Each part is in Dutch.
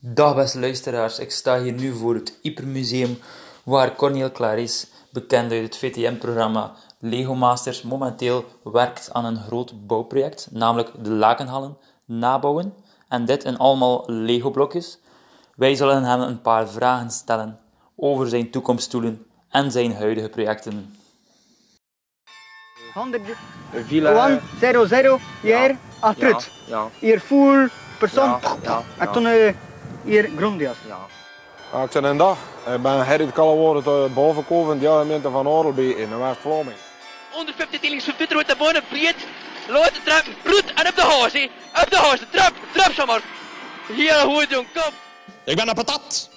Dag beste luisteraars, ik sta hier nu voor het Hypermuseum waar Cornel Claris, bekend uit het VTM-programma Lego Masters, momenteel werkt aan een groot bouwproject, namelijk de lakenhallen nabouwen. En dit in allemaal Lego-blokjes. Wij zullen hem een paar vragen stellen over zijn toekomstdoelen en zijn huidige projecten. 100, Villa. 1, 0, 0, hier, achteruit. Ja, Hier full persoon. Ja, ja, En toen eh, hier grondjas. ja. Ja, ik zeg een dag. Ik ben Gerrit Kallewoord uit bovenkoven in de gemeente van Orelby in West-Vlaming. 150 tilings van Pieter uit de bonen, breed, lood de trap, bloed en op de haas, hè. Op de haas, de trap, trap zo maar. Hier, goed jong, kom. Ik ben een patat.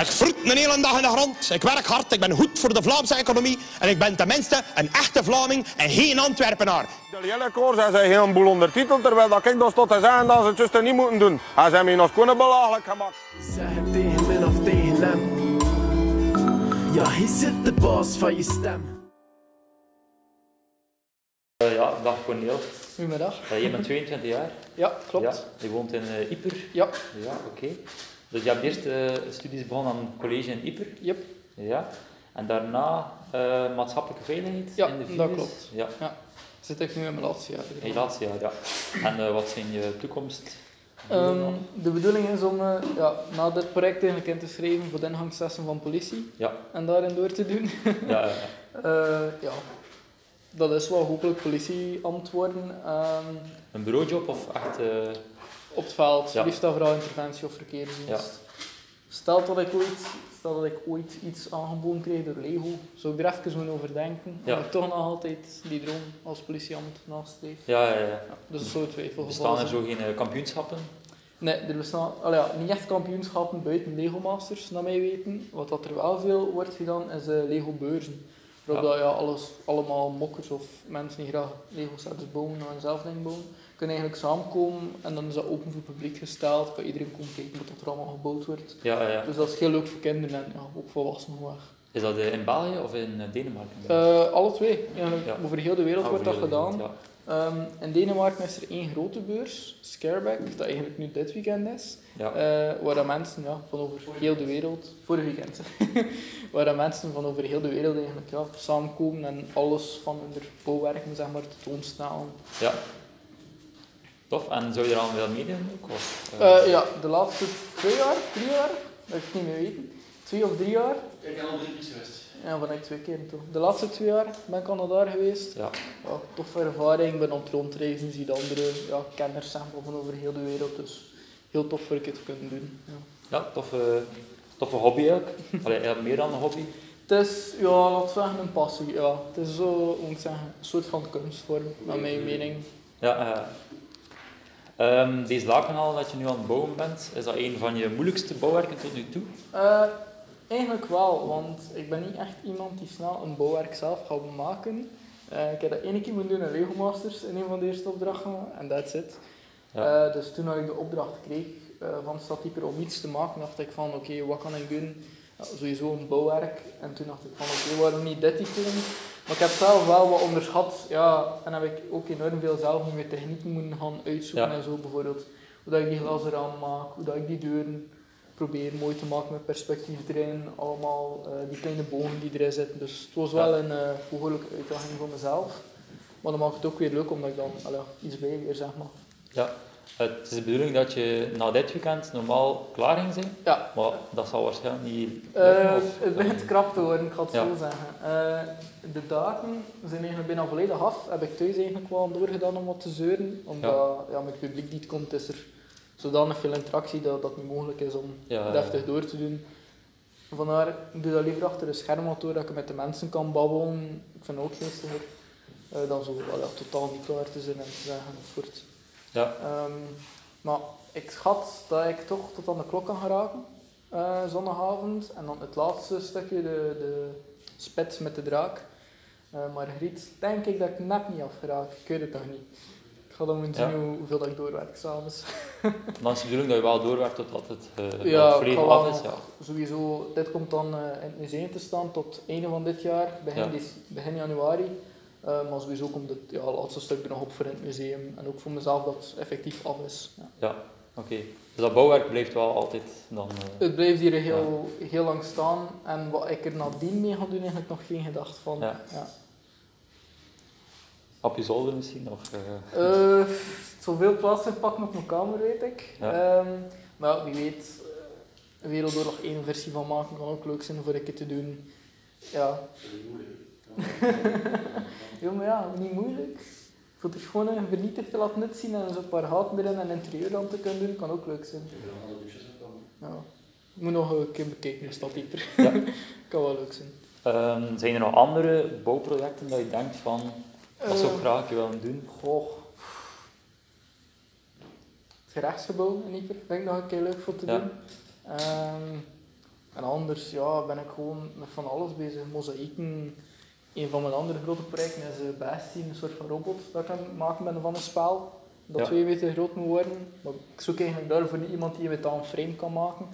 Ik vroet een hele dag in de grond. Ik werk hard, ik ben goed voor de Vlaamse economie. En ik ben tenminste een echte Vlaming en geen Antwerpenaar. De hele koers hij zei heel boel ondertiteld, terwijl dat ik dus tot te zeggen dat ze het juist niet moeten doen. Hij zei me nog kunnen belachelijk gemaakt. Zeg het tegen min of tegen hem. Ja, hij zit de baas van je stem. Eh, ja, dag Cornel. Goedemiddag. Uh, je bent 22 jaar. Ja, klopt. Ja, je woont in uh, Ieper. Ja. Ja, oké. Dus je hebt eerst eh, studies begonnen aan het college in Ieper. Yep. Ja. En daarna eh, maatschappelijke veiligheid Ja, in de dat Vives. klopt. Ja, Ja. Zit ik nu in mijn laatste jaar. in je laatste jaar, ja. En eh, wat zijn je toekomst? Ehm, de bedoeling is om ja, na dit project eigenlijk in te schrijven voor de ingangslessen van politie Ja, en daarin door te doen. ja, ja. Ja, dat is wel hopelijk politieambt worden. Ehm, Een bureaujob of echt... op het veld, Ja. liefst dan vooral interventie of verkeersdienst. Ja. Stel dat ik ooit, stel dat ik ooit iets aangeboden krijg door Lego, zou ik er even over denken. Ja. Maar ik toch nog altijd die droom als politieambt nastreef. ja, ja, ja. Ja, dus dat zou twijfel Bestaan er zo geen eh, kampioenschappen? Nee, er bestaan ja, niet echt kampioenschappen buiten Lego Masters, naar mij weten. Wat dat er wel veel wordt gedaan, is eh, Lego beurzen. Waarop Ja. dat, ja, alles, allemaal mokkers of mensen die graag Lego sets bouwen en zelf dingen bouwen, kunnen eigenlijk samenkomen en dan is dat open voor het publiek gesteld. Kan iedereen komen kijken wat er allemaal gebouwd wordt. Ja, ja. Dus dat is heel leuk voor kinderen en ja, ook volwassenen erg. Is dat eh, in België of in eh, Denemarken? Eh, alle twee. Ja. Over heel de wereld Ah, wordt dat gedaan. wereld, Ehm, in Denemarken is er één grote beurs, Scareback, dat eigenlijk nu dit weekend is. Waar dat mensen ja, van over heel de wereld, vorig weekend, waar dat mensen van over heel de wereld eigenlijk ja, samenkomen en alles van hun bouwwerken zeg maar, tentoonstellen. ja. Tof. En zou je er al wel meedoen ook? Of, eh, Eh, ja, de laatste twee jaar, drie jaar, dat ik het niet meer weten, twee of drie jaar. Ik heb al drie keer geweest. Ja, van ik twee keer toch. De laatste twee jaar ben ik al naar daar geweest. ja. Ja, toffe ervaring, ik ben het rondreizen, zie de andere ja, kenners maar, van over heel de wereld. Dus heel tof voor ik het te kunnen doen. Ja. Ja, toffe, toffe hobby ook. Allee, meer dan een hobby. Het is, ja, laten we zeggen, een passie. Ja. Het is zo, moet ik zeggen, een soort van kunstvorm, naar mijn mening. Ja, eh, ehm, deze lakenhal dat je nu aan het bouwen bent, is dat een van je moeilijkste bouwwerken tot nu toe? Eh, eigenlijk wel, want ik ben niet echt iemand die snel een bouwwerk zelf gaat maken. Eh, ik heb dat één keer moeten doen in Lego Masters in een van de eerste opdrachten en that's it. Ja. Eh, dus toen dat ik de opdracht kreeg van Stadtyper om iets te maken, dacht ik van oké, wat kan ik doen? Ja, sowieso een bouwwerk. En toen dacht ik van oké, waarom niet dit item? Maar ik heb zelf wel wat onderschat. Ja, en heb ik ook enorm veel zelf nieuwe technieken moeten gaan uitzoeken Ja. en zo bijvoorbeeld. Hoe dat ik die glazen raam maak, hoe dat ik die deuren probeer mooi te maken met perspectief erin. Allemaal eh, die kleine bogen die erin zitten. Dus het was wel een eh behoorlijke uitdaging voor mezelf. Maar dan maakt het ook weer leuk omdat ik dan allee, iets bijleer, zeg maar. Ja. Het is de bedoeling dat je na dit weekend normaal klaar ging zijn, Ja, maar dat zal waarschijnlijk niet lukken. Eh, of- het begint krap te worden, ik ga het Ja. zo zeggen. Eh, de dagen zijn eigenlijk bijna volledig af. Heb ik thuis eigenlijk wel doorgedaan om wat te zeuren. Omdat ja. met het publiek die het komt, is er zodanig veel interactie dat dat niet mogelijk is om deftig door te doen. Vandaar, ik doe dat liever achter een scherm wat door, dat ik met de mensen kan babbelen. Ik vind het ook geestiger. eh, dan zo wel, ja, totaal niet klaar te zijn en te zeggen. Voort. Ja. Ehm, maar ik schat dat ik toch tot aan de klok kan geraken, eh, zondagavond. En dan het laatste stukje, de, de spits met de draak. Eh Margriet, denk ik dat ik net niet afgeraak. Ik weet het nog niet. Ik ga dan moeten Ja. zien hoe, hoeveel dat ik doorwerk s'avonds. Dan is de bedoeling dat je wel doorwerkt totdat het, dat Ja, het wel af is. Ja. Sowieso, dit komt dan in het museum te staan tot einde van dit jaar, begin, Ja. begin januari. Eh, maar sowieso komt het ja, laatste stuk er nog op voor in het museum. En ook voor mezelf dat het effectief af is. Ja. Ja. Oké. Dus dat bouwwerk blijft wel altijd dan... eh, Het blijft hier heel, heel lang staan en wat ik er nadien mee ga doen, eigenlijk nog geen gedacht van. Ja. Ja. op je zolder misschien? Of, eh, Eh, zoveel plaats inpakken op mijn kamer, weet ik. Ja. Ehm, maar ja, wie weet, eh, Wereldoorlog 1 versie van maken kan ook leuk zijn voor ik het te doen. Ja. ja, maar ja, niet moeilijk. Voor het gewoon een vernietigd te laten zien en zo'n paar gaten erin en interieur aan te kunnen doen, kan ook leuk zijn. Ja. Ik moet nog een keer bekijken, is dat dieper. Ja. kan wel leuk zijn. Ehm, zijn er nog andere bouwprojecten dat je denkt van, dat zou ik Eh, graag een willen doen? Goh. Het gerechtsgebouw in Ieper vind ik nog een keer leuk voor te Ja. doen. Ehm, en anders ja, ben ik gewoon met van alles bezig. Mozaïeken. Een van mijn andere grote projecten is uh, Bastien, een soort van robot dat ik aan het maken ben van een spel. Dat Ja. twee meter groot moet worden. Maar ik zoek eigenlijk daarvoor niet iemand die aan een frame kan maken.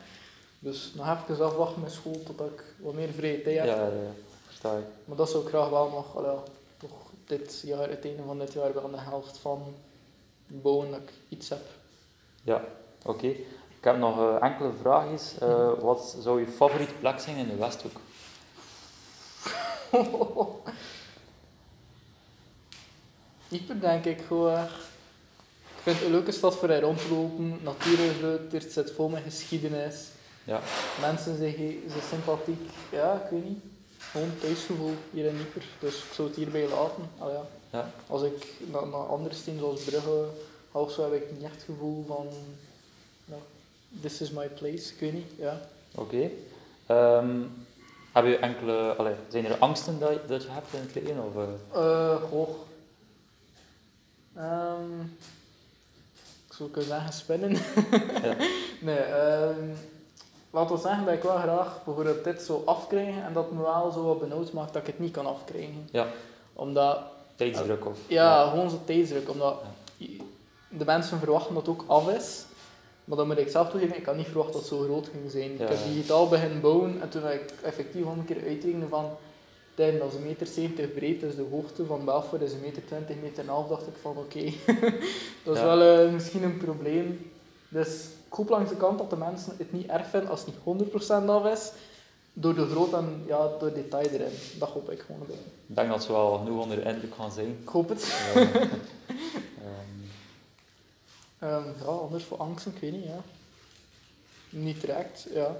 Dus nog even afwachten met school totdat ik wat meer vrije tijd Ja, heb. ja, versta ik. Maar dat zou ik graag wel nog, allee, toch dit jaar, het einde van dit jaar, wel de helft van bouwen dat ik iets heb. Ja, oké. Ik heb nog eh, enkele vraagjes. Eh, wat zou je favoriete plek zijn in de Westhoek? Ieper denk ik gewoon. Ik vind het een leuke stad voor er rond te lopen. Natuur is leuk, er zit vol met geschiedenis. Ja, Mensen zijn, zijn sympathiek. Ja, ik weet niet. Gewoon thuisgevoel hier in Ieper. Dus ik zou het hierbij laten. Allee, ja. ja. Als ik naar, naar andere steden zoals Brugge of zo, heb ik niet echt het gevoel van... This is my place. Ik weet niet, ja. oké. Ehm, heb je enkele, allee, zijn er angsten dat, je- dat je hebt in het leven? Of, eh, Eh, goh. Ehm, ik zou kunnen zeggen spinnen. Ja. Nee, ehm laten we zeggen dat ik wel graag bijvoorbeeld dit zou afkrijgen en dat me wel zo wat benauwd maakt dat ik het niet kan afkrijgen. ja, Omdat, tijdsdruk of... ja, gewoon zo tijdsdruk. Omdat de mensen verwachten dat het ook af is. Maar dan moet ik zelf toegeven, ik had niet verwacht dat het zo groot ging zijn. Ja. Ik heb digitaal beginnen bouwen en toen heb ik effectief al een keer uitrekende van Tijden, dat is een meter 70 breed, dus de hoogte van Belfort is een meter 20, meter en half, dacht ik van oké, dat is Ja. wel eh, misschien een probleem. Dus ik hoop langs de kant dat de mensen het niet erg vinden als het niet 100% af is, door de grootte en ja, door detail erin. Dat hoop ik gewoon. Ik denk dat ze wel genoeg onder de indruk gaan zijn. Ik hoop het. Eh, ehm, Ehm, ja, anders voor angsten, ik weet niet, ja. Niet direct, ja.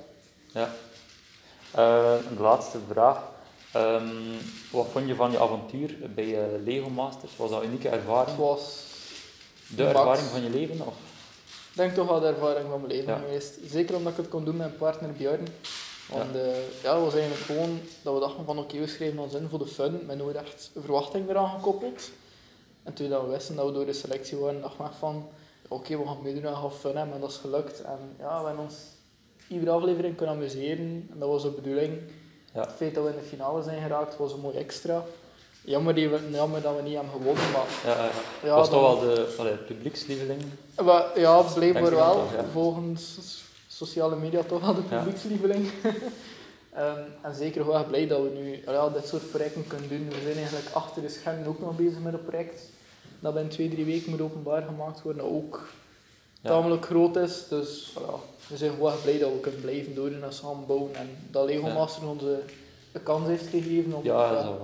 ja. De laatste vraag. Ehm, wat vond je van je avontuur bij eh, Lego Masters? Was dat een unieke ervaring? Het was, De Max. ervaring van je leven? Of? ik denk toch wel de ervaring van mijn leven Ja. geweest. Zeker omdat ik het kon doen met mijn partner Björn. Want eh, ja, het was eigenlijk gewoon dat we dachten van oké, we schrijven ons in voor de fun, met nooit echt verwachting eraan gekoppeld. En toen dat we wisten dat we door de selectie waren, we echt van oké, we gaan meedoen en gaan fun hebben. En dat is gelukt. En ja, we hebben ons iedere aflevering kunnen amuseren. En dat was de bedoeling. Ja. Het feit dat we in de finale zijn geraakt was een mooi extra. Jammer, die we, jammer dat we niet hebben gewonnen, maar Ja, ja. ja, was dan- toch wel de allee, publiekslieveling? Wa- Ja, blijkbaar wel. ja. Volgens sociale media toch wel de Ja. publiekslieveling. Ehm, en zeker wel blij dat we nu ja, dit soort projecten kunnen doen. We zijn eigenlijk achter de schermen ook nog bezig met een project dat binnen twee, drie weken moet openbaar gemaakt worden. Dat ook Ja. tamelijk groot is. Dus ja, we zijn gewoon blij dat we kunnen blijven doen en samen bouwen. En dat Lego. Master ons de, kans heeft gegeven om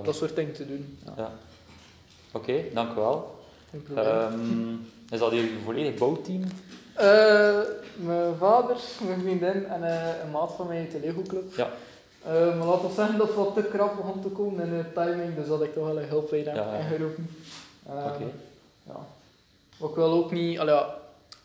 dat soort dingen te doen. Oké, dank u wel. Ehm, is dat een volledig bouwteam? Eh, mijn vader, mijn vriendin en eh, een maat van mij uit de Lego Club. Ja. Eh, maar laten we zeggen dat het wat te krap begon te komen in de timing, dus dat ik toch wel een hulp heb Ja, ja. ingeroepen. Ehm, Oké. Ja. Maar ik wil ook niet, allee,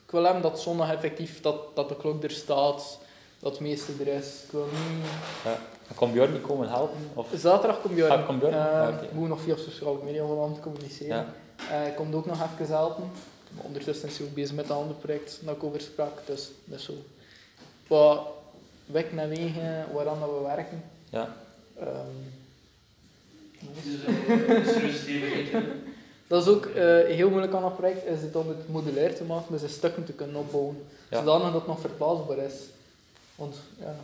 ik wil hem dat zondag effectief, dat, dat de klok er staat, dat het meeste er is. Ik wil niet... Ja. Kon Björn niet komen helpen? Of? Zaterdag komt Björn. Ah, komt Björn? Ah, moet nog via sociale media van hem communiceren. Ja. Eh, Hij komt ook nog even helpen. Maar ondertussen is hij ook bezig met een ander project dat ik over sprak. Dus dat is zo. Wat weg naar wegen waaraan dat we werken. Ja. Ehm, dat is ook eh, heel moeilijk aan dat project, is het om het modulair te maken, dus de stukken te kunnen opbouwen. Ja. Zodanig dat het nog verplaatsbaar is. Want ja,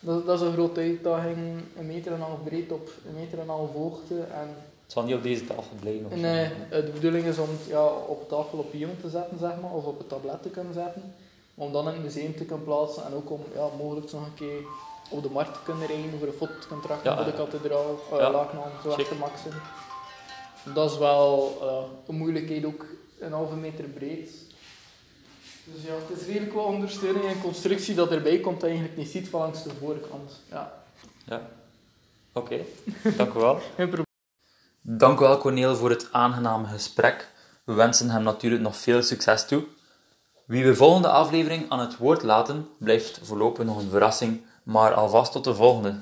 dat, dat is een grote uitdaging. Een meter en een half breed op een meter en een half hoogte. En Het zal niet op deze tafel blijven. Zo. Nee, de bedoeling is om het ja, op tafel op iemand te zetten, zeg maar, of op het tablet te kunnen zetten. Om dan in het museum te kunnen plaatsen en ook om ja, mogelijk nog een keer op de markt te kunnen rijden voor een fotocontract Ja, voor de kathedraal, uh, Ja, zo te maxen. Dat is wel eh, een moeilijkheid, ook een halve meter breed. Dus ja, het is redelijk wat ondersteuning en constructie dat erbij komt dat je eigenlijk niet ziet van langs de voorkant. Ja, Ja. Oké, dank u wel. geen probleem. Dank u wel, Corneel, voor het aangename gesprek. We wensen hem natuurlijk nog veel succes toe. Wie we volgende aflevering aan het woord laten, blijft voorlopig nog een verrassing, maar alvast tot de volgende.